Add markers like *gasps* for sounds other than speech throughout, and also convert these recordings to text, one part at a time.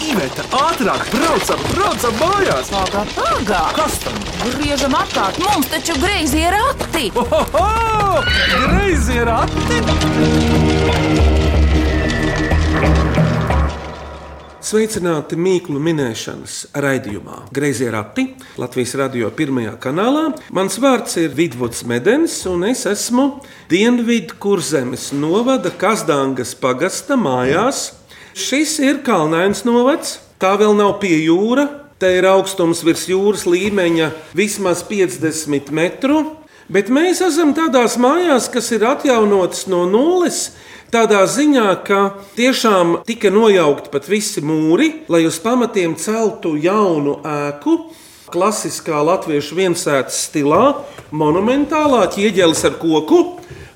Iveta, ātrāk, braucam, braucam mājās! Pagā, pagā! Kas tam? Griežam apkārt, mums taču greizi ir! Oho! Greizi ir ati! Sveicināti mīklu minēšanas raidījumā. Greizie rati Latvijas radio pirmajā kanālā. Mans vārds ir Vidvuds Medens, un es esmu Dienvidu kurzemes novada Kazdāngas pagasta mājās. Šis ir Kalnains novads, tā vēl nav pie jūra. Te ir augstums virs jūras līmeņa vismaz 50 metru. Bet mēs esam tādās mājās, kas ir atjaunotas no nulles. Tādā ziņā, ka tiešām tika nojaukti pat visi mūri, lai uz pamatiem celtu jaunu ēku. Klasiskā latviešu viensētas stilā, monumentālā ķieģelis ar koku,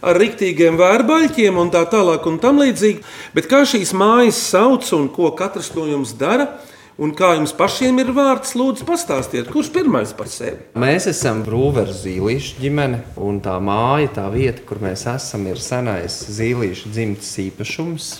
ar riktīgiem vērbaļķiem un tā tālāk un tam līdzīgi. Bet kā šīs mājas sauc un ko katrs no jums dara, un kā jums pašiem ir vārds, lūdzu, pastāstiet, kurš pirmais par sevi? Mēs esam Brūveru zīlīšu ģimene, un tā māja, tā vieta, kur mēs esam, ir senais zīlīšu dzimtas īpašums.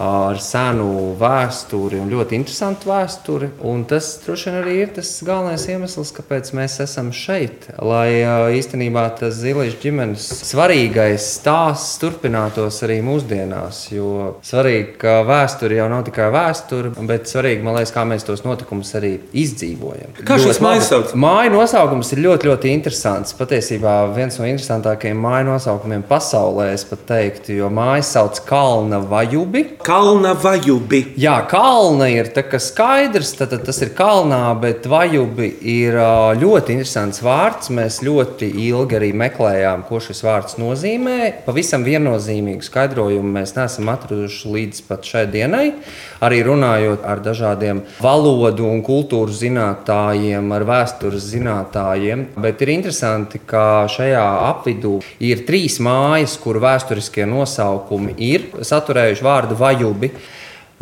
Ar senu vēsturi un ļoti interesantu vēsturi. Un tas droši vien arī ir tas galvenais iemesls, kāpēc mēs esam šeit. Lai īstenībā tas zilīšu ģimenes svarīgais stāsts turpinātos arī mūsdienās. Jo svarīgi, ka vēsture jau nav tikai vēsture, bet svarīgi, man liekas, kā mēs tos notikumus arī izdzīvojam. Kā šis mājas sauc? Māju nosaukums ir ļoti, ļoti interesants. Patiesībā viens no interesantākajiem māju nosaukumiem pasaulē, es pat teiktu, jo mājas sauc Kalna Vajubi. Kalna vajubi. Jā, kalna ir tā, ka skaidrs, tad, tad tas ir kalnā, bet vajubi ir ļoti interesants vārds. Mēs ļoti ilgi arī meklējām, ko šis vārds nozīmē. Pavisam viennozīmīgu skaidrojumu mēs neesam atraduši līdz pat šai dienai. Arī runājot ar dažādiem valodu un kultūras zinātājiem, ar vēstures zinātājiem. Bet ir interesanti, ka šajā apvidū ir trīs mājas, kur vēsturiskie nosaukumi ir saturējuši vārdu vajubi.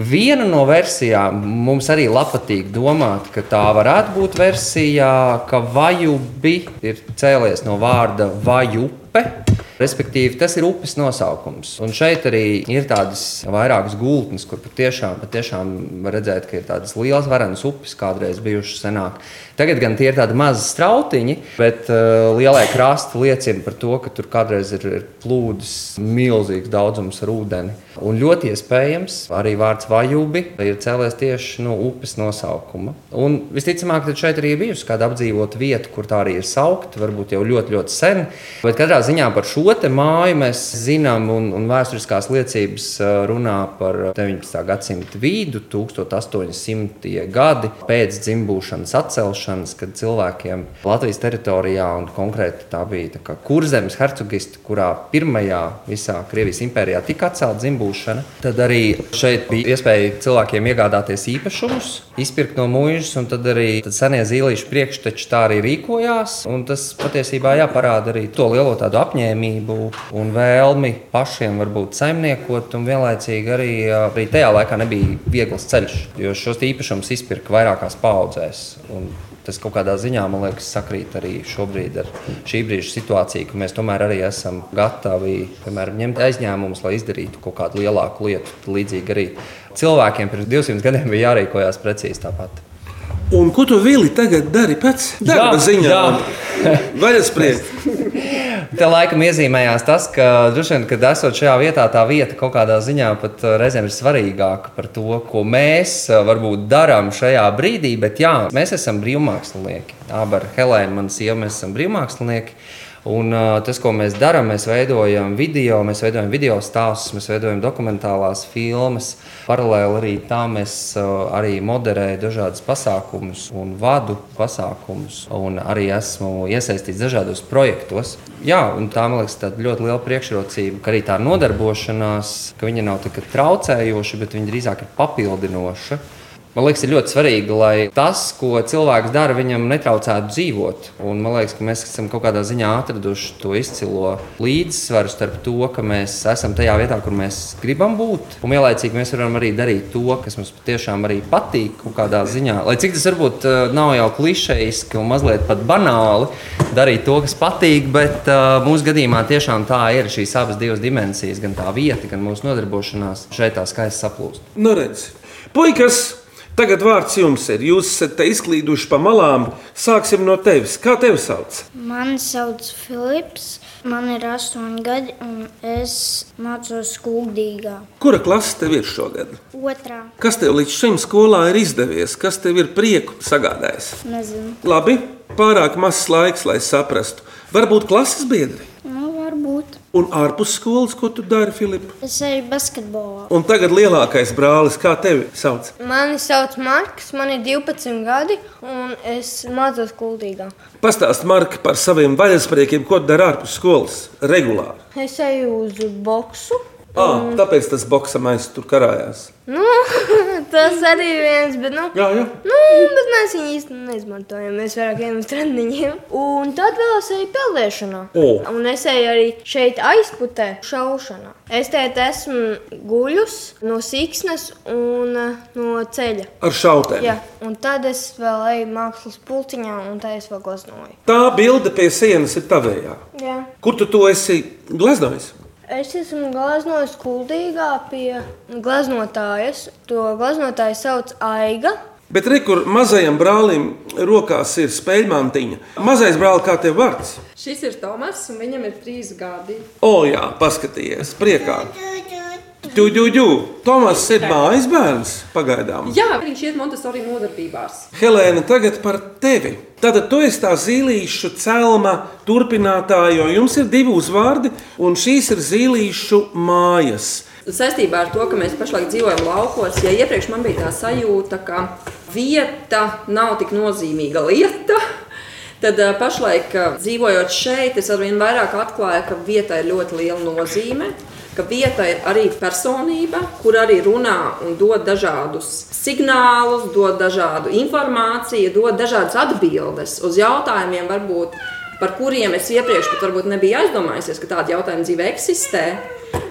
Viena no versijām mums arī patīk domāt, ka tā varētu būt versija, ka vajubi ir cēlies no vārda vajupe. Respektīvi, tas ir upes nosaukums. Un šeit arī ir tādas vairākas gultnes, kur patiešām, patiešām var redzēt, ka ir tādas lielas varenas upes kādreiz bijušas senāk. Tagad gan tie ir tādi mazi strautiņi, bet uh, lielie krasti liecina par to, ka tur kādreiz ir, ir plūdis milzīgs daudzums ar ūdeni. Un ļoti iespējams arī vārds vajubi ir cēlies tieši no upes nosaukuma. Un visticamāk, tad šeit arī bijusi kāda apdzīvota vieta, kur tā arī ir saukta, varbūt jau ļoti, ļoti sen. Bet katrā ziņā par šo te māju mēs zinām, un, un vēsturiskās liecības runā par 19. gadsimta vidu, 1800. gadi pēc dzimbūšanas atcelšanas, kad cilvēkiem Latvijas teritorijā, un konkrēti tā bija tā Kurzemes hercogista, kurā pirmajā visā Krievijas impērijā tika atcelta dzimbūšana, tad arī šeit bija iespēja cilvēkiem iegādāties īpašumus, izpirkt no mūžas, un tad arī tad senie zīlīšu priekšteči tā arī rīkojās. un Tas patiesībā jāparāda arī to lielo tādu apņēmību un vēlmi pašiem varbūt saimniekot, un vienlaicīgi arī, arī tajā laikā nebija viegls ceļš, jo šos īpašumus izpirka vairākās paudzēs. Un Tas kaut kādā ziņā, man liekas, sakrīt arī šobrīd ar šī brīža situāciju, ka mēs tomēr arī esam gatavi piemēram, ņemt aizņēmumus, lai izdarītu kaut kādu lielāku lietu. Līdzīgi arī cilvēkiem pirms 200 gadiem bija jārīkojas precīzi tāpat. Un ko tu vili tagad dari pēc darba Jā, ziņā? jā. *laughs* Vaļaspriest. Te laikam iezīmējās tas, ka, vien, kad esot šajā vietā, tā vieta kaut kādā ziņā pat uh, reizēm ir svarīgāka par to, ko mēs uh, varbūt darām šajā brīdī. Bet jā, mēs esam brīvmākslinieki. Abi ar Helēnu, manas sieva, mēs esam brīvmākslinieki. Un, uh, tas, ko mēs darām, mēs veidojam video, mēs veidojam video stāstus, mēs veidojam dokumentālās filmas. Paralēli arī tam es uh, arī moderēju dažādas pasākumus un vadu pasākumus. Un arī esmu iesaistīts dažādos projektos. Jā, un tā man liekas, tāda ļoti liela priekšrocība, ka arī tā nodarbošanās, ka viņa nav tikai traucējoša, bet viņa drīzāk ir papildinoša. Man liekas, ir ļoti svarīgi, lai tas, ko cilvēks dara, viņam netraucētu dzīvot. Un man liekas, ka mēs esam kaut kādā ziņā atraduši to izcilo līdzsvaru starp to, ka mēs esam tajā vietā, kur mēs gribam būt. Un vienlaicīgi mēs varam arī darīt to, kas mums patiešām arī patīk kaut kādā ziņā. Lai cik tas varbūt eh, nav jau klišejiski un mazliet pat banāli darīt to, kas patīk, bet uh, mūsu gadījumā tiešām tā ir šīs abas divas dimensijas, gan tā vieta, gan mūsu nodarbošanās šeit tā skaisti saplūst. Nu, redz, puikas, Tagad vārds jums ir. Jūs esat izklīduši pa malām. Sāksim no tevis. Kā tevi sauc? Mani sauc Filips, man ir astoņi gadi, un es mācos Skuldīgā. Kura klase tev ir šogad? Otrā, Kas tev līdz šim skolā ir izdevies? Kas tev ir prieku sagādājis? nezinu, Labi, pārāk mazs laiks, lai saprastu. Varbūt klases biedri. Un ārpus skolas, ko tu dari, Filip? Es eju basketbolā. Un tagad lielākais brālis, kā tevi sauc? Mani sauc Marks, man ir 12 gadi, un es mācos Kultūrā. Pastāst, Marka, par saviem vaļaspriekiem, ko tu dari ārpus skolas regulāri. Es eju uz boxu. Ah, tāpēc tas boxam aiz tur karājās. Nu, *laughs* tas arī ir viens, bet, nu, Jā, jā. nu, bet mēs viņu īsti neizmantojam. Mēs vairāk ejam uz treniņiem. Un tad vēl es eju peldēšanā. O. Un es eju arī šeit aizputē šaušanā. Es te esmu guļus no siksnas un eh, no ceļa. Ar šautēm. Jā, un tad es vēl eju mākslas pulciņā, un tā es vēl glaznoju. Tā bilde pie sienas ir tavējā. Jā. Kur tu to esi gleznojis? Es esmu gleznojis kuldīgā pie gleznotājas. To gleznotāju sauc Aiga. Bet re, kur mazajam brālim rokās ir spēļmantiņa. Mazais brāl, kā tev vārds? Šis ir Tomas, un viņam ir trīs gadi. O, jā, paskaties, priekā. Tu, tu, tu. Tomas ir mājas bērns pagaidām. Jā, viņš iet Montesori nodarbībās. Helēna, tagad par tevi. Tātad tu esi tā zīlīšu celma turpinātāja, jo jums ir divi uzvārdi, un šīs ir zīlīšu mājas. Saistībā ar to, ka mēs pašlaik dzīvojam laukos, ja iepriekš man bija tā sajūta, ka vieta nav tik nozīmīga lieta. Tad eh, pašlaik, eh, dzīvojot šeit, es arvien vairāk atklāju, ka vietai ir ļoti liela nozīme. Ka vieta ir arī personība, kur arī runā un dod dažādus signālus, dod dažādu informāciju, dod dažādas atbildes uz jautājumiem, varbūt, par kuriem es iepriekš pat varbūt nebiju aizdomājusies, ka tādi jautājumi dzīvē eksistē.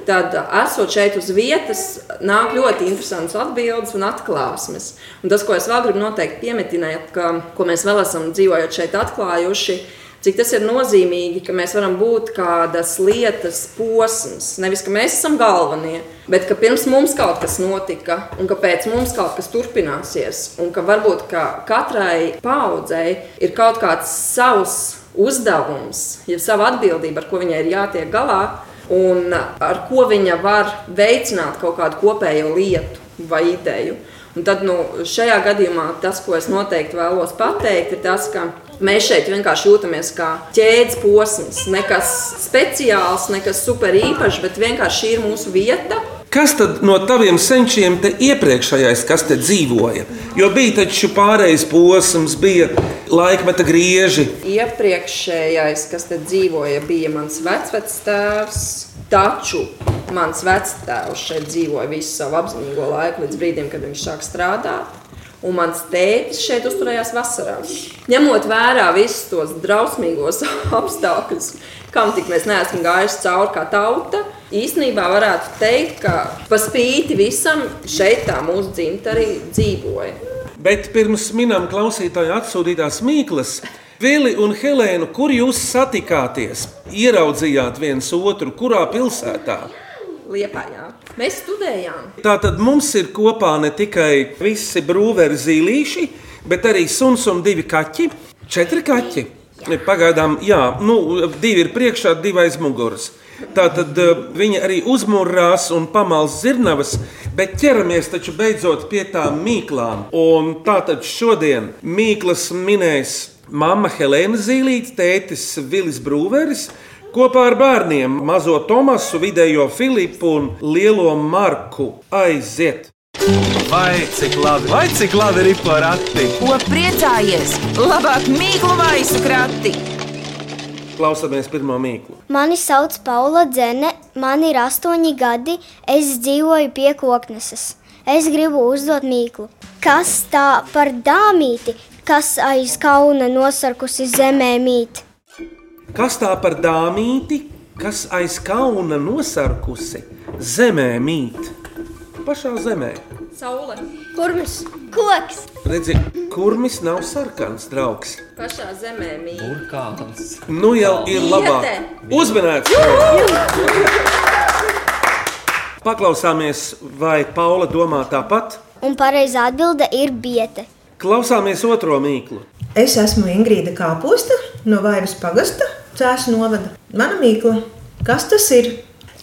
Tad, esot šeit uz vietas, nāk ļoti interesantas atbildes un atklāsmes. Un tas, ko es vēl gribu noteikti pieminēt, ka, ko mēs vēl esam dzīvojot šeit atklājuši, cik tas ir nozīmīgi, ka mēs varam būt kādas lietas posms. Nevis, ka mēs esam galvenie, bet ka pirms mums kaut kas notika, un ka pēc mums kaut kas turpināsies, un ka varbūt ka katrai paudzei ir kaut kāds savs uzdevums, ja sava atbildība, ar ko viņai ir jātiek galā, un ar ko viņa var veicināt kaut kādu kopējo lietu vai ideju. Un tad nu, šajā gadījumā tas, ko es noteikti vēlos pateikt, ir tas, ka mēs šeit vienkārši jūtamies kā ķēdes posms. Nekas speciāls, nekas super īpašs, bet vienkārši šī ir mūsu vieta. Kas tad no taviem senčiem te iepriekšējais, kas te dzīvoja? Jo bija taču pārējais posms, bija laikmeta grieži. Iepriekšējais, kas te dzīvoja, bija mans vecvectēvs. Taču mans vectēvs šeit dzīvoja visu savu apziņīgo laiku, līdz brīdim, kad viņš sāk strādāt. Un mans tēvs šeit uzturējās vasarās. Ņemot vērā visus tos drausmīgos *laughs* apstākļus, kam tik mēs neesam gājuši cauri kā tauta, īstenībā varētu teikt, ka pa spīti visam šeit tā mūsu dzimta arī dzīvoja. Bet pirms minām klausītāju atsūtītās mīklas, Vili un Helēnu, kur jūs satikāties? Ieraudzījāt viens otru, kurā pilsētā? Liepājā. Mēs studējām. Tātad mums ir kopā ne tikai visi brūveri zīlīši, bet arī suns un divi kaķi. Četri kaķi. Pagaidām, jā, nu, divi ir priekšā, divi aiz muguras. Tātad eh, viņi arī uzmūrās un pamals zirnavas, bet ķeramies taču beidzot pie tām mīklām. Un tātad šodien mīklas minēs mamma Helēna Zīlīte, tētis Vilis Brūveris. Kopā ar bērniem mazo Tomasu, vidējo Filipu un lielo Marku aiziet. Vai cik labi, vai cik labi ir porakti? Ko priecājies? Labāk mīklu maisu krati! Klausāmies pirmo mīklu. Mani sauc Paula Dzene, man ir astoņi gadi, es dzīvoju pie kokneses. Es gribu uzdot mīklu. Kas tā par dāmīti, kas aiz kauna nosarkusi zemē mīt? Kas tā par dāmīti, kas aiz kauna nosarkusi zemē mīt? Pašā zemē. Saule Kurmis? Koks! Redzi, kurmis nav sarkans draugs. pašā zemē mīl. Burkāns. Nu jau ir labāk. Iete. Uzmanīts! Paklausāmies, vai Paula domā tāpat. Un pareizā atbilde ir biete. Klausāmies otro mīklu. Es esmu Ingrīda Kāposta no Vaivas pagasta, Cēlā novada. Mana mīkla, kas tas ir?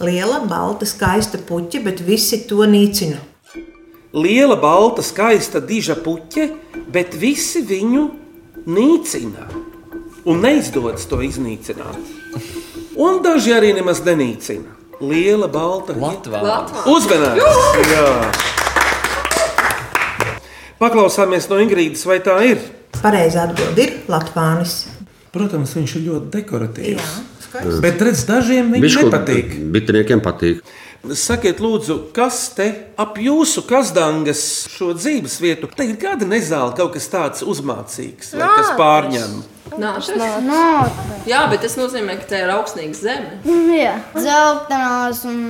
Liela, balta, skaista puķa, bet visi to nīcina. Liela, balta, skaista, diža puķe, bet visi viņu nīcina. Un neizdodas to iznīcināt. Un daži arī nemaz nenīcina. Liela, balta, Latvā. Uzmanības! Jā. Paklausāmies no Ingrīdas, vai tā ir? Pareizā atbilde ir Latvānis. Protams, viņš ir ļoti dekoratīvs. skaidrs. Bet redz, dažiem viņš Bišku nepatīk. Bitniekiem patīk. Sakiet, lūdzu, kas te ap jūsu kazdangas šo dzīves vietu? Te ir kāda nezāle, kaut kas tāds uzmācīgs, vai kas pārņem. Nāc, Nā, Jā, bet tas nozīmē, ka te ir augsnīga zeme. Jā, dzeltenās un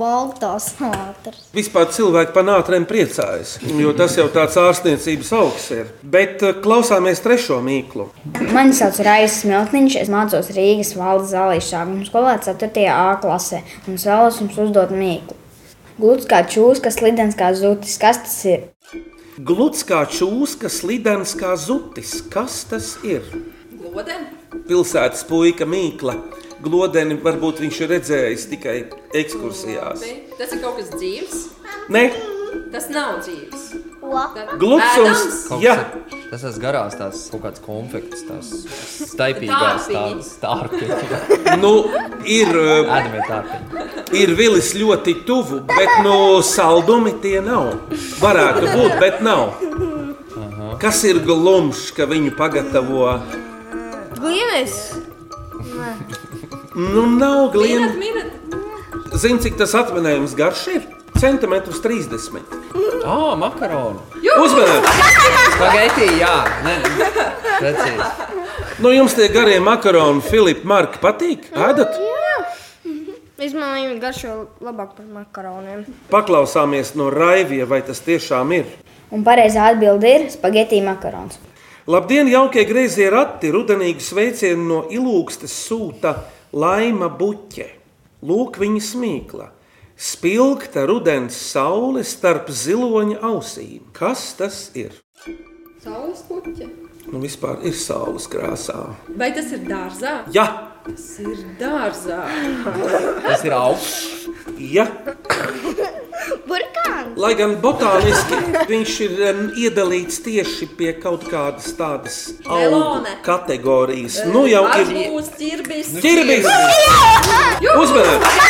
baltās ātras. Vispār cilvēki par nātrēm priecājas, jo tas jau tāds ārstniecības augsts ir. Bet eh, klausāmies trešo mīklu. Mani sauc Raisa Smiltniņš, es mācos Rīgas valdes zālīšu sākuma skolā 4. A klasē un es vēlos jums uzdot mīklu. Gluds kā čūska, slidens kā zutis, kas tas ir? Gluds kā čūska, slidens kā zutis. Kas tas ir? Glodeni. Pilsētas puika mīkla. Glodeni varbūt viņš ir redzējis tikai ekskursijās. Tas ir kaut kas dzīves. Nē, Tas nav dzīves. gluds un Ēdams? Kaut jā, Tas ir garās, tās kaut kādas konfekts, tās staipīgās, tādas tārpiņas. nu, ir, eh, Ēdamie tārpiņi. ir vilis ļoti tuvu, bet no saldumi tie nav. Varētu būt, bet nav. Kas ir glumšs, ka viņu pagatavo? gliemežs. Nu, nav mirat. Zini, cik tas atminējums garš ir? Centimetrus 30. Ah, makaroni. Uzmanīgi! Spaghetti, jā. Nē, precīzi. Nu, jums tie garie makaroni, Filipa, Marka, patīk? Ēdat? Izmantojot garšo labāk par makaroniem. Paklausāmies no Raivija, vai tas tiešām ir. Un pareizā atbilde ir spagetti makarons. Labdien, jaukie greizie rati! Rudenīgu sveicienu no ilūgstes sūta Laima Buķe. Lūk, viņa smīkla. Spilgta rudens saule starp ziloņa ausīm. Kas tas ir? Saules puķe. Nu, vispār ir saules krāsā. Vai tas ir dārzā? Jā, Tas ir dārzā. Tas ir augsts. jā. Burkāns! Lai gan botāniski viņš ir em, iedalīts tieši pie kaut kādas tādas augu kategorijas. Nu, jau ir ķirbis. ķirbis! Uzmanīgi!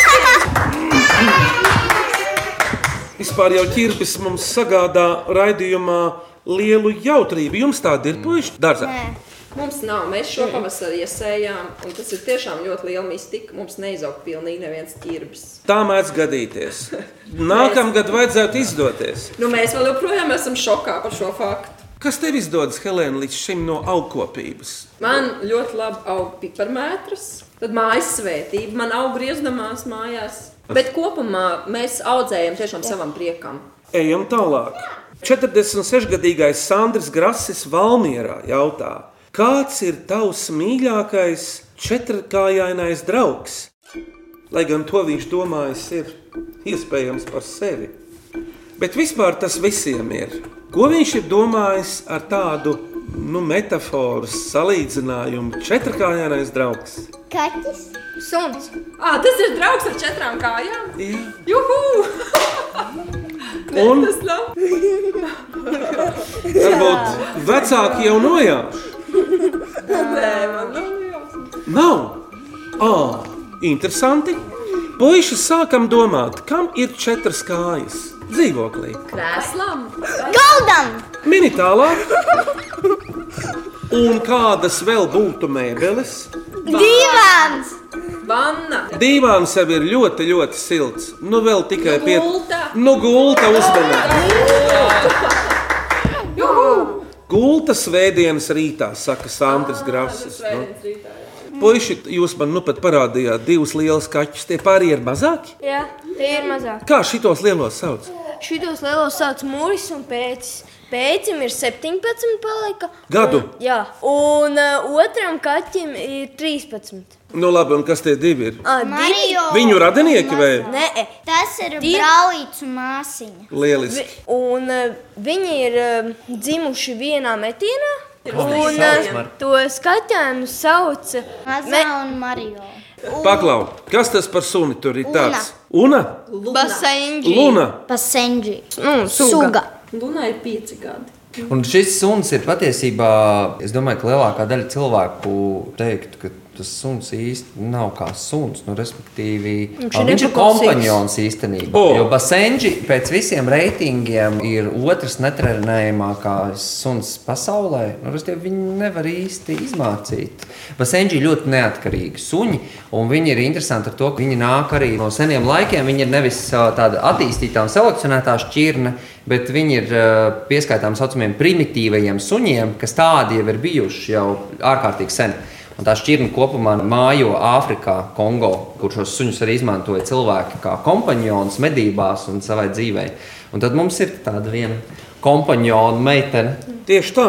Vispār jau ķirbis mums sagādā raidījumā lielu jautrību. Jums tāda ir puiši dārzā. Mums nav. Mēs šo pavasarī iesējām, un tas ir tiešām ļoti liela mistika. Mums neizaug pilnīgi neviens ķirbis. Tā mēdz gadīties. *laughs* Nākamgad vajadzētu izdoties. Nu, mēs vēl joprojām esam šokā par šo faktu. Kas tev izdodas, Helēna, līdz šim no augkopības? Man ļoti labi aug piparmētras, tad mājas svētība, man aug griezdamās mājās. Bet kopumā mēs audzējam tiešām savam priekam. Ejam tālāk. 46-gadīgais Sandrs Grasis Valmierā jautā, kāds ir tavs mīļākais četrkājainais draugs? Lai gan to viņš domājis, ir iespējams par sevi. Bet vispār tas visiem ir. Ko viņš ir domājis ar tādu nu, metaforu, salīdzinājumu? Četrkājainais draugs. Kaķis! Suns. Ah, tas ir draugs ar četrām kājām. Jā. Juhu! Un *laughs* Tas nav. *laughs* varbūt vecāki jau nojauš. Nē, man nav jāsaka. Nav. Ah, interesanti. Puisi sākam domāt, kam ir četras kājas dzīvoklī. Krēslam. Goldam! Mini tālāk. Un kādas vēl būtu mēbeles? Divans! Vanna. Dīvāns jau ir ļoti, ļoti silts. Nu, vēl tikai Nu, pie gulta. Nu, gulta uzmanīgi. Gulta svētdienas rītā, saka Sandrs Grasis. Nu. Puisi, jūs man nu pat parādījāt divus lielus kaķus. Tie pārējie ir mazāki. Jā, tie ir mazāk. Kā šitos lielos sauc? šitos lielos sauc mūris un pēcis. Pēcim ir 17 palika. Gadu? Un, jā, un uh, otram kaķim ir 13. Nu, labi, un kas tie divi ir? Ah, Mario. Viņu radinieki vai? Nē, Tas ir Tie- brālīts un māsiņa. Lieliski. Vi- Un uh, viņi ir uh, dzimuši vienā metienā. Un uh, to skaņēnu sauc Mazā un Mario. Paklau, kas tas par suni tur ir tāds? Una? Basēņģi. Luna. Pasenģi. Nu, suga. Suga. Lunai ir pieci gadi. Un šis suns ir patiesībā, es domāju, ka lielākā daļa cilvēku teiktu, ka tas suns īsti nav kā suns. Nu, respektīvi, Viņš ir viņš ir kompanions īstenībā. O! Jo Basenģi pēc visiem reitingiem ir otrs netrenējamākais suns pasaulē. Nu, viņi nevar īsti izmācīt. Basenģi ir ļoti neatkarīgi suņi, un viņi ir interesanti ar to, ka viņi nāk arī no seniem laikiem. Viņi ir nevis tāda attīstītā un selekcionētā šķirne, bet viņi ir pieskaitām saucamiem primitīvajiem suņiem, kas tādi jau ir bijuši jau ārkārtīgi sen. Un tā šķirne kopumā mājo Āfrikā, Kongo, kur šos suņus arī izmantoja cilvēki kā kompanionus medībās un savai dzīvei. Un tad mums ir tāda viena kompaniona meitene. Tieši tā.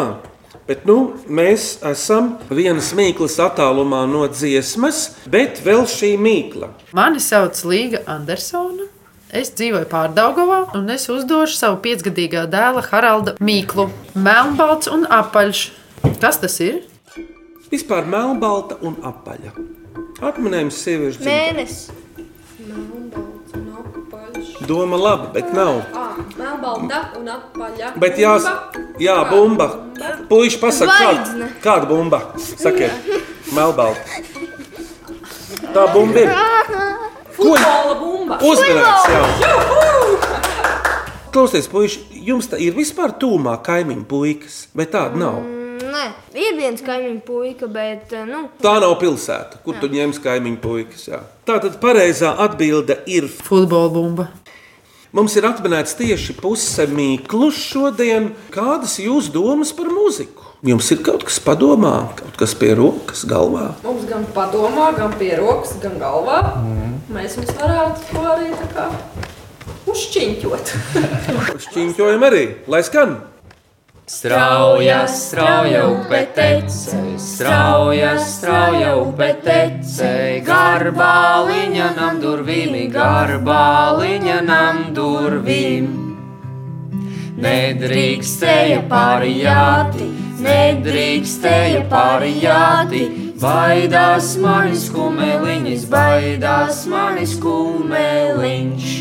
Bet nu, mēs esam vienas mīklas attālumā no dziesmas, bet vēl šī mīkla. Mani sauc Līga Andersona. Es dzīvoju Pārdagovā, un es uzdošu savu piecgadīgā dēla Haralda Mīklu. Melnbalts un apaļš. Kas tas ir? Vispār melnbalta un apaļa. Atminējums sieviešu. Mēnesis. Doma laba, bet nav. Ah, melnbalta un apaļa. Bet jās, jā, bumba. Puiši pasaka, kāda, kāda bumba? Sakiet, melnbalta. Tā bumba ir. Futbola bumba. Uzmanīgs jau! Klausieties, puiši, jums tā ir vispār tūmā kaimiņu puikas, bet tāda nav. Nē, ir viens kaimiņu puika, bet uh, nu, Tā nav pilsēta, kur tu ņemsi kaimiņu puikas. Jā. Tā tad pareizā atbilde ir. Futbola bumba. Mums ir atminēts tieši puse mīklu šodien. Kādas ir jūsu domas par mūziku? Jums ir kaut kas padomā, kaut kas pie rokas, galvā. Mums gan padomā, gan pie rokas, gan galvā. Mm. Mēs jums varētu to arī tā kā uzšķiņķot. Šķiņķojam arī, lai skan. Strauja, strauja upe tece, strauja, strauja upe tece, garbāliņa nam durvīm, garbāliņa nam durvīm. Nedrīkstēja pārijāti, nedrīkstēja pārijāti, baidās manis kumeliņš, baidās manis kumeliņš.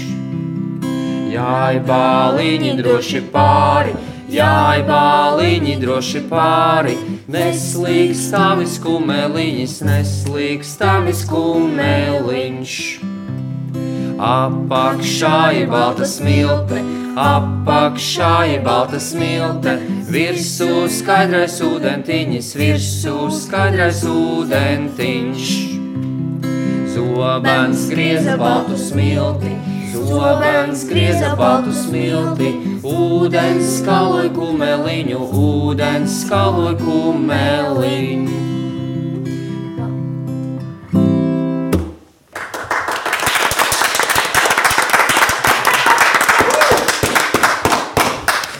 Jāj, bāliņi droši pāri, jāj, bāliņi droši pāri, neslīgs tavis kumeliņš, neslīgs tavis kumeliņš. Apakšā ir balta smilte, apakšā ir balta smilte, virsū skaidrais ūdentiņš, virsū skaidrais ūdentiņš. Zobens grieza baltu smilti, zobens grieza baltu smilti, ūdens skaloja kumeliņu, ūdens skaloja kumeliņu.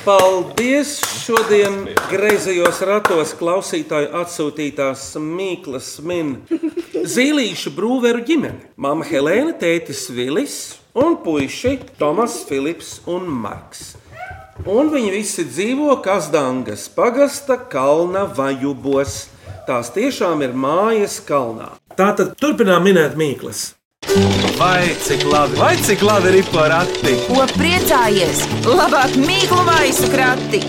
Paldies! Šodien greizajos ratos klausītāju atsūtītās mīklas min Zīlīšu brūveru ģimene. Mama Helēna, tētis Vilis un puiši Tomas, Filips un Marks. Un viņi visi dzīvo Kazdangas pagasta kalna vajubos. Tās tiešām ir mājas kalnā. Tātad turpinām minēt mīklas. Vai cik labi, vai cik labi ir porakti? Ko priecājies? Labāk mīklu maisu krati!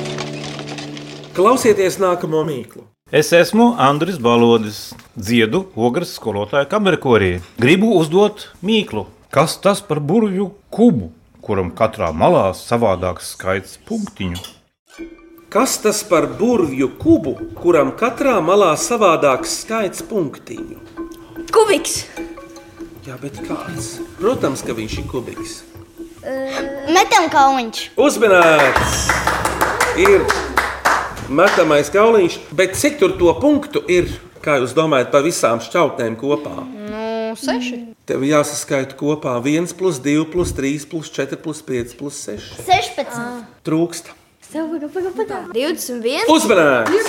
Klausieties nākamo mīklu. Es esmu Andris Balodis, dziedu ogres skolotāja kamerkorī. Gribu uzdot mīklu. Kas tas par burvju kubu, kuram katrā malā savādāks skaits punktiņu? Kas tas par burvju kubu, kuram katrā malā savādāks skaits punktiņu? kubiks. Jā, bet kāds? Protams, ka viņš ir kubiks. Metam kauliņš. Uzmanīts! Ir metamais kauliņš, bet cik tur to punktu ir? Kā jūs domājat par visām šķautnēm kopā? Nu, Nu, seši. Tev jāsaskaita kopā 1, plus 2, plus 3, plus 4, plus 5, plus 6. 16. Trūkst. 21. Uzmanīgs!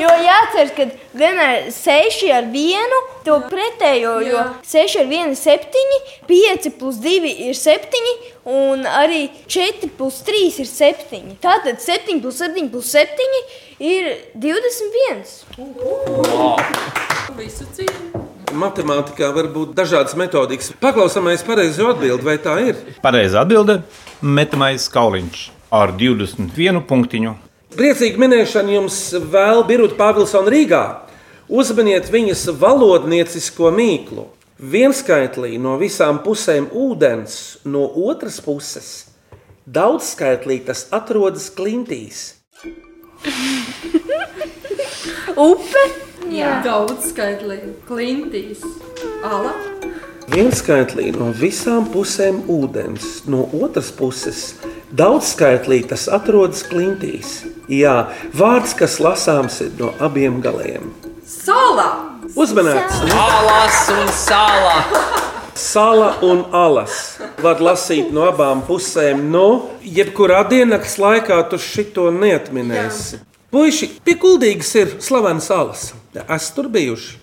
Jo jāatcerās, ka vienmēr 6 ar 1 to pretējo, jo 6 ar 1 ir 7, 5 plus 2 ir 7, un arī 4 plus 3 ir 7. Tātad 7 plus 7 plus 7 ir 21. Visu cienu. Matemātikā var būt dažādas metodikas. Paklausāmies pareizo atbildi, vai tā ir? Pareizā atbilde - metamais kauliņš ar 21 punktiņu. Priecīgi minēšana jums vēl Birta Pāvilsona Rīgā. Uzmaniet viņas valodniecisko mīklu. Vienskaitlī no visām pusēm ūdens, no otras puses daudzskaitlī tas atrodas klintīs. *laughs* Upe? Jā, daudz skaitlīgi. Klintīs. Ala. Vienskaitlī no visām pusēm ūdens, no otras puses daudzskaitlī tas atrodas klintīs. Jā, vārds, kas lasāms ir no abiem galiem. Sala. Uzmanīts! Alas un sāla! Sala un alas. Var lasīt no abām pusēm. Nu, jebkurā diennakts laikā tu šito neatminēsi. Puisi, pie kuldīgas ir slavenas salas. Es tur bijuši.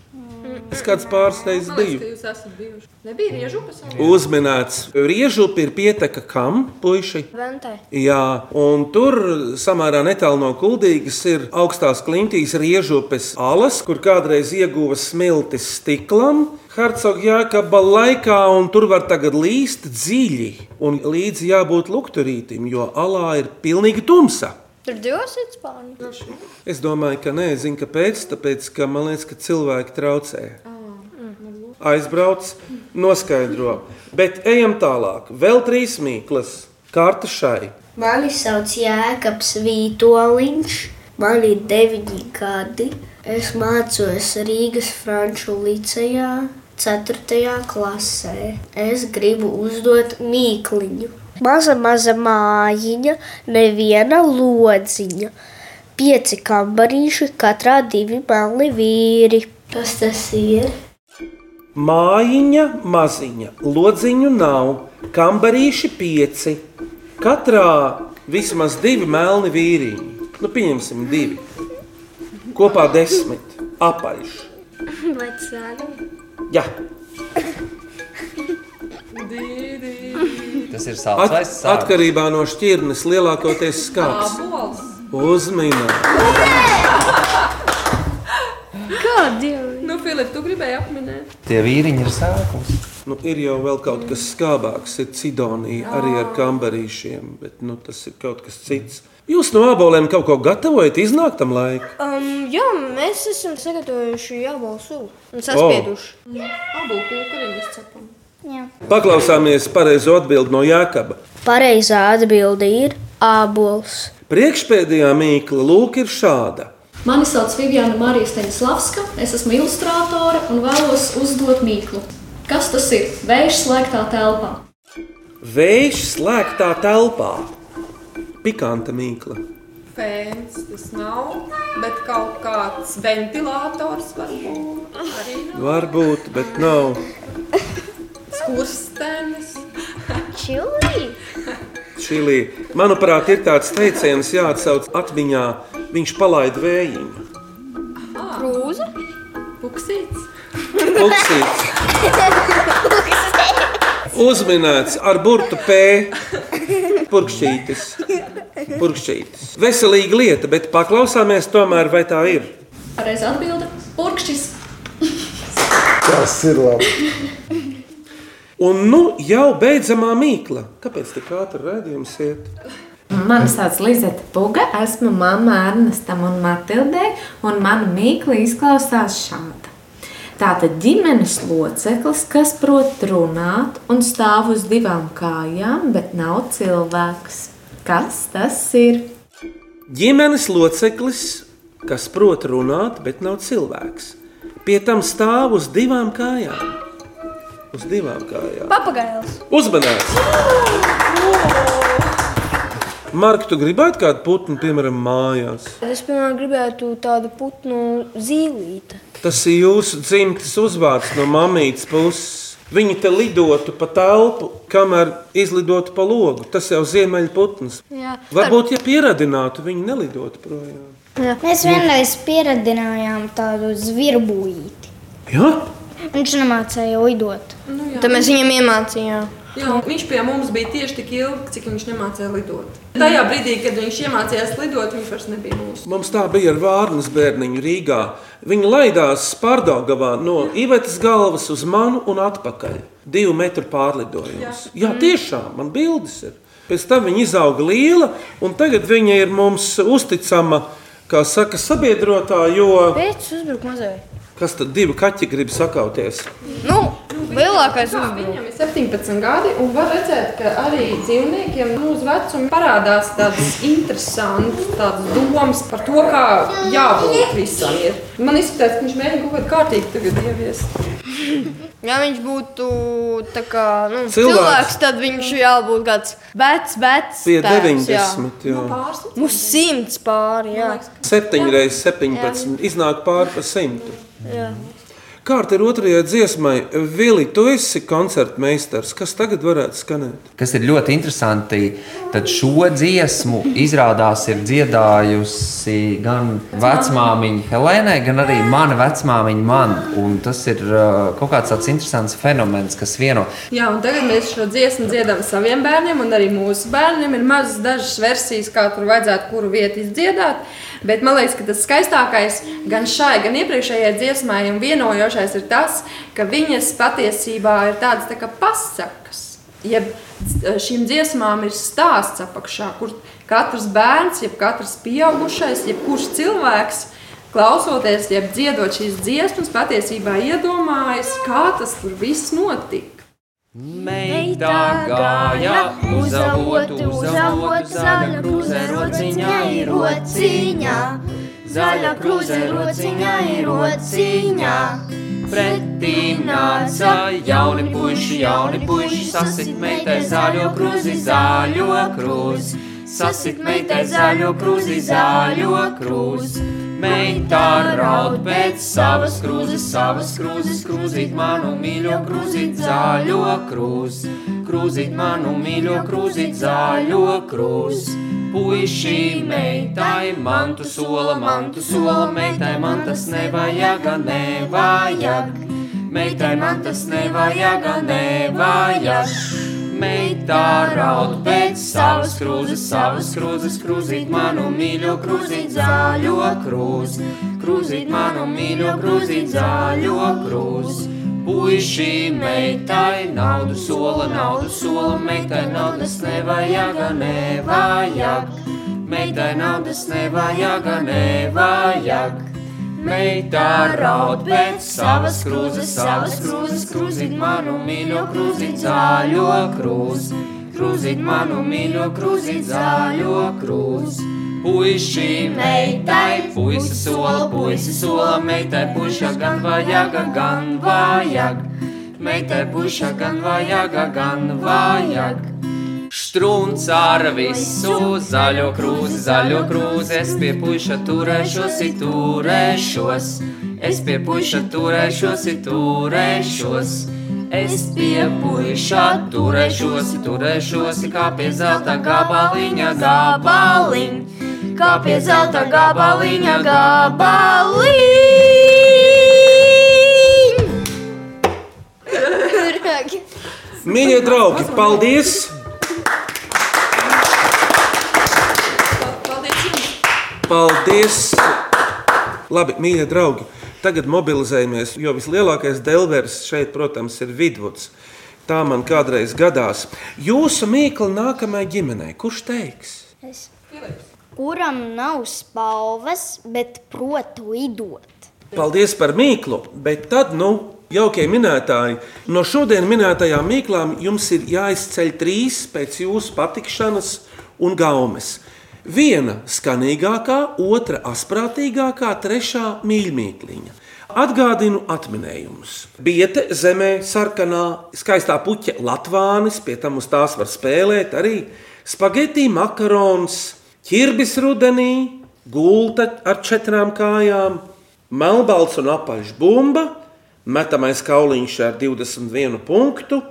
Es kāds pāris reizes biju. ka jūs esat bijuši. Nebija riežu pasaulē. Uzminēts, riežupi ir pieteka kam, puiši? Ventai. Jā, un tur samērā netālu no kuldīgas ir augstās klintīs riežupes alas, kur kādreiz ieguva smiltis stiklam. Hercogs Jākaba laikā, un tur var tagad līst dziļi, un līdzi jābūt lukturītim, jo alā ir pilnīgi tumsa. Tur divos ir spārni. Es domāju, ka nē, zinu, kāpēc. Tāpēc, ka man liekas, ka cilvēki traucē. Aizbrauc, noskaidro. Bet ejam tālāk. Vēl trīs mīklas. Karta šai. Mani sauc Jēkabs Vītoliņš, man ir deviņi gadi. Es mācos Rīgas Franču licejā, 4. klasē. Es gribu uzdot mīkliņu. Maza, maza mājiņa, neviena lodziņa. Pieci kambarīši, katrā divi melni vīri. Kas tas ir? Mājiņa maziņa, lodziņu nav, kambarīši pieci. Katrā vismaz divi melni vīriņi. Nu, pieņemsim, divi. Kopā desmit. Apaļš. Vai cēlā? Jā, Tas ir sāpes vai sāpes? atkarībā no šķirnes lielākoties skāps. Uzminēt. Kādi? Nu, Filip, tu gribēji apminēt? Tie vīriņi ir sākums. Nu, ir jau vēl kaut kas skābāks, ir cidonija arī ar kambarīšiem, bet nu, tas ir kaut kas cits. Jūs no aboliem kaut ko gatavojat, iznāk tam laikam. Um, jā, mēs esam sagatavojuši jābalu sulu un saspieduši. Abu kūkaļiem izcepam. Paklausāmies pareizo atbildi no Jākaba. Pareizā atbilde ir ābols. Priekšpēdējā mīkla lūk ir šāda. Mani sauc Viviana Marija Steņslavska, es esmu ilustrātore un vēlos uzdot mīklu. Kas tas ir? Vējš slēgtā telpā. Vējš slēgtā telpā. Pikanta mīkla. Fēns tas nav, bet kaut kāds ventilators varbūt. Arī nav. Varbūt, bet nav. Skurstenis. Čili? Čilī. Manuprāt, ir tāds teiciens, jāatsauc atmiņā. Viņš palaida vējiņu. Krūze? Puksīts. Puksīts. *laughs* Uzminēts ar burtu P. Purkšķītis. Purkšķītis. Veselīga lieta, bet paklausāmies tomēr, vai tā ir. Pareizā atbilde - purkšķis. Tas ir labi. Un nu jau beidzamā mīkla. Kāpēc tik ātri redzējums iet? Mani sauc Lizeta Puga, esmu mamma Ernestam un Matildei, un mana mīkla izklausās šāda. Tātad ģimenes loceklis, kas prot runāt un stāv uz divām kājām, bet nav cilvēks. Kas tas ir? Ģimenes loceklis, kas prot runāt, bet nav cilvēks. Pie tam stāv uz divām kājām. Uz divām kājām. Papagails. Uzmanīgs! *gasps* Marka, tu gribētu kādu putnu, piemēram, mājās? Es, piemēram, gribētu tādu putnu zīlīti. Tas ir jūsu dzimtes uzvārds no mamītes puses. Viņi te lidotu pa telpu, kamēr izlidotu pa logu. Tas jau ir ziemeļputns. Jā. Varbūt, ja pieradinātu, viņi nelidotu projām. Jā. Mēs vienreiz pieradinājām tādu zvirbuļīti. Jā? Viņš nemācīja lidot. Nu, jā. Tad mēs viņam iemācījām. Jā, viņš pie mums bija tieši tik ilgi, cik viņš nemācīja lidot. Tajā brīdī, kad viņš iemācījās lidot, viņš vairs nebija mūsu. Mums tā bija ar Vārnas bērniņu Rīgā. Viņi laidās Pārdagavā no Ivetas galvas uz manu un atpakaļ. Divu metru pārlidojums. Jā, tiešām, man bildes ir. Pēc tam viņa izauga liela, un tagad viņa ir mums uzticama, kā saka, sabiedrotā, jo Pēc uzbrukuma mazai. kas tad divi kaķi grib sakauties? Nu, lielākais Jā, uzbrukums. Viņam ir 17 gadi, un var redzēt, ka arī dzīvniekiem nu, uz vecumu parādās tādas interesantas tādas domas par to, kā jābūt visam. Ir. Man izskatās, ka viņš mēģina kaut kādā kārtīgi tagad ieviest. Ja viņš būtu tā kā, nu, Cilvēks. cilvēks. tad viņš jābūt kāds vecs, vecs. Pie tēvs, 90. Jā. Mums simts pāri, jā. 7 reizes 17, iznāk pāri pa simtu. jā. Kārta ir otrajai dziesmai. Vili, tu esi koncertmeistars. Kas tagad varētu skanēt? Kas ir ļoti interesanti, tad šo dziesmu izrādās ir dziedājusi gan vecmāmiņa Helēnai, gan arī mana vecmāmiņa man. Un tas ir uh, kaut kāds tāds interesants fenomens, kas vieno. Jā, un tagad mēs šo dziesmu dziedam saviem bērniem, un arī mūsu bērniem ir mazas dažas versijas, kā tur vajadzētu kuru vietu izdziedāt. Bet man liekas, ka tas skaistākais gan šai, gan iepriekšējai dziesmai un vienojošais ir tas, ka viņas patiesībā ir tādas tā kā pasakas. Jeb šīm dziesmām ir stāsts apakšā, kur katrs bērns, jeb katrs pieaugušais, jebkurš cilvēks, klausoties, jeb dziedot šīs dziesmas, patiesībā iedomājas, kā tas tur viss notika. Meitā gāja uz avotu, uz avotu, zaļa krūze rociņā ir rociņā. Zaļa krūze rociņā ir rociņā. Pretī nāca jauni puiši, jauni puiši, sasit meitai zaļo krūzi, zaļo krūzi. Sasit meitai zaļo krūzi, zaļo krūzi. Meitā raud pēc savas krūzes, savas krūzes, krūzīt manu mīļo krūzīt zaļo krūzi. Krūzīt manu mīļo krūzīt zaļo krūzi. Puiši meitai mantu sola, mantu sola, meitai man tas nevajag, nevajag. Meitai man tas nevajag, nevajag. Meitā raud pēc savas krūzes, savas krūzes, krūzīt manu mīļo krūzīt zaļo krūzi. Krūzīt manu mīļo krūzīt zaļo krūzi. Puiši meitai naudu sola, naudu sola, meitai naudas nevajag, nevajag. Meitai naudas nevajag, nevajag. Meitā raud pēc savas krūzes, savas krūzes, krūzīt manu mīļo krūzīt zaļo krūzi. Krūzīt manu mīļo krūzīt zaļo krūzi. Puiši meitai, puisi sola, puisi sola, meitai puša gan vajag, gan vajag. Meitai puša gan vajag, gan vajag. Strūns ar visu zaļo krūzi, zaļo krūzi. Es pie puša turēšos, turēšos. Es pie puša turēšos, turēšos. Es pie puša turēšos, turēšos. Kā pie zelta gabaliņa, gabaliņa. Kā pie zelta gabaliņa, gabaliņa. Mīļie draugi, paldies! Paldies! Labi, mīļie draugi, tagad mobilizējamies, jo vislielākais delvers šeit, protams, ir vidvuds. Tā man kādreiz gadās. Jūsu mīkla nākamajai ģimenei, kurš teiks? Es. Kuram nav spalvas, bet prot lidot? Paldies par mīklu, bet tad, nu, jaukie minētāji, no šodien minētajām mīklām jums ir jāizceļ trīs pēc jūsu patikšanas un gaumes. Viena skanīgākā, otra asprātīgākā, trešā mīļmīkliņa. Atgādinu atminējumus. Biete zemē, sarkanā, skaistā puķa Latvānis, pie tam uz tās var spēlēt arī Spaghetti, makarons, ķirbis rudenī, gulta ar četrām kājām, melnbalts un apaļš bumba, metamais kauliņš ar 21 punktu,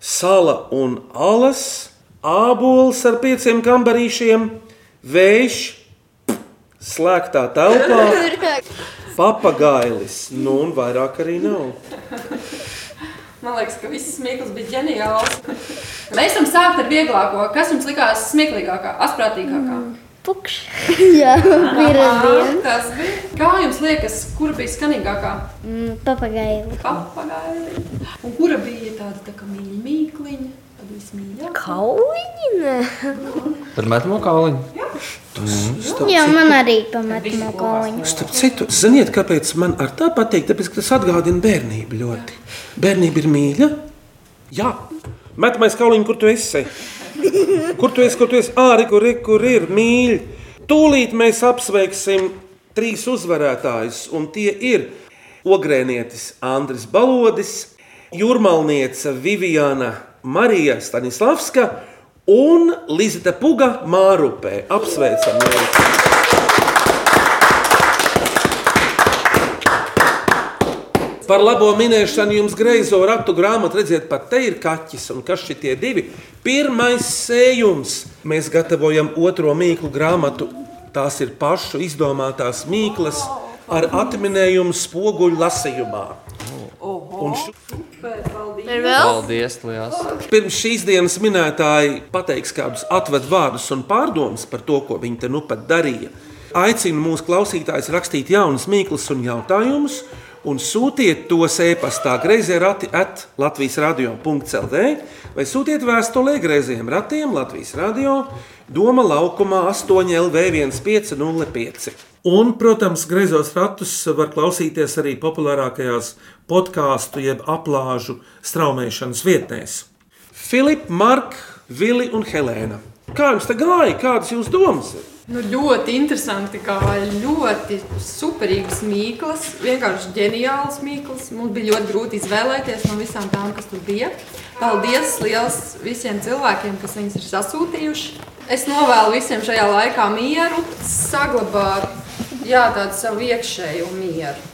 sala un alas, ābols ar pieciem kambarīšiem, vējš, slēgtā telpā, *laughs* papagailis, nu un vairāk arī nav. Man liekas, ka viss smieklus bija ģeniāls. Mēs varam sākt ar vieglāko. Kas jums likās smieklīgākā, asprātīgākā? Pukš. *laughs* Jā, *laughs* *laughs* bija viens. Tas bija. Kā jums liekas, kura bija skanīgākā? Mm, Papagaili. Papagaili. Un kura bija tāda tā kā mīļa mīkliņa? Tad vismīļākā. Kauliņi? Nē. Par metamo kauliņu. Mm. Jā, man arī pametamo kauliņu. Starp citu, ziniet, kāpēc man ar tā patīk? Tāpēc, ka tas atgādina bērnību ļoti. Bērnība ir mīļa. Jā, metamais kauliņš, kur tu esi? Kur tu esi? Kur tu esi? Ārā, kur, kur ir mīļi. Tūlīt mēs apsveiksim trīs uzvarētājus, un tie ir Ogrēnietis Andris Balodis, Jūrmalniece Viviana Marija Stanislavska un Lizita Puga Mārupē. Apsveicam! Jūs. Par labo minēšanu jums greizo ratu grāmatu redziet, pat te ir kaķis un kas šitie divi. Pirmais sējums. Mēs gatavojam otro mīklu grāmatu. Tās ir pašu izdomātās mīklas ar atminējumu spoguļu lasījumā. Un š- Paldies, liels! Pirms šīs dienas minētāji pateiks kādus atvedu vārdus un pārdomas par to, ko viņi te nu pat darīja. Aicinu mūsu klausītājus rakstīt jaunas mīklas un jautājumus, un sūtiet tos e-pastā grazējā rati at Latvijas radio.clv vai sūtiet vēstulē grazējiem ratiem Latvijas radio Doma laukumā 8 LV 1505. Un, protams, griezos ratus var klausīties arī populārākajās podkāstu jeb aplāžu straumēšanas vietnēs. Filips, Marks, Vili un Helēna. Kā jums te gāja? Kādas jūsu domas? ir? Nu, ļoti interesanti, kā ļoti superīgs mīklas, vienkārši ģeniāls mīklas. Mums bija ļoti grūti izvēlēties no visām tām, kas tur bija. Paldies liels visiem cilvēkiem, kas viņus ir sasūtījuši. Es novēlu visiem šajā laikā mieru, saglabāt jā, tādu savu iekšējo mieru.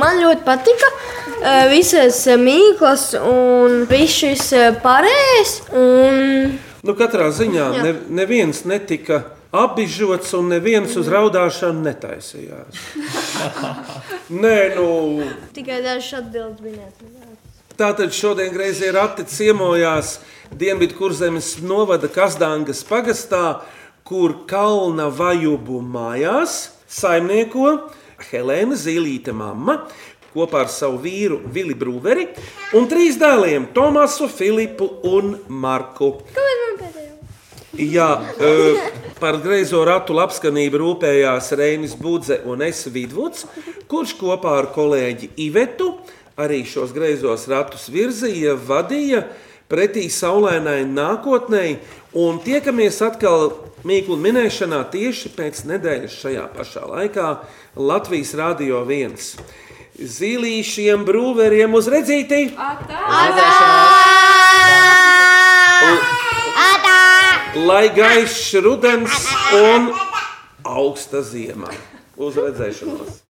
Man ļoti patika uh, visas mīklas un viss šis uh, pārējais. Un... Nu, katrā ziņā ne, neviens netika apbižots un neviens uz raudāšanu netaisījās. Nē, nu, Tikai dažas atbildes bija. Tātad šodien grazējā rati ciemojās Dienvidu kurzemes novada Kazdāngas pagastā, kur Kalna vajubu mājās saimnieko Helēna Zīlīte mamma kopā ar savu vīru Vili Brūveri un trīs dēliem - Tomasu, Filipu un Marku. Kāpēc? Jā, par greizo ratu labskanību rūpējās Reinis Budze un es Vidvuds, kurš kopā ar kolēģi Ivetu arī šos greizos ratus virzīja, vadīja pretī saulēnai nākotnē. Un tiekamies atkal Mīklu minēšanā tieši pēc nedēļas šajā pašā laikā Latvijas Rādio 1. Zīlīšiem brūveriem uz redzīti! Lai gaišs rudens un augsta ziema. Uz redzēšanos!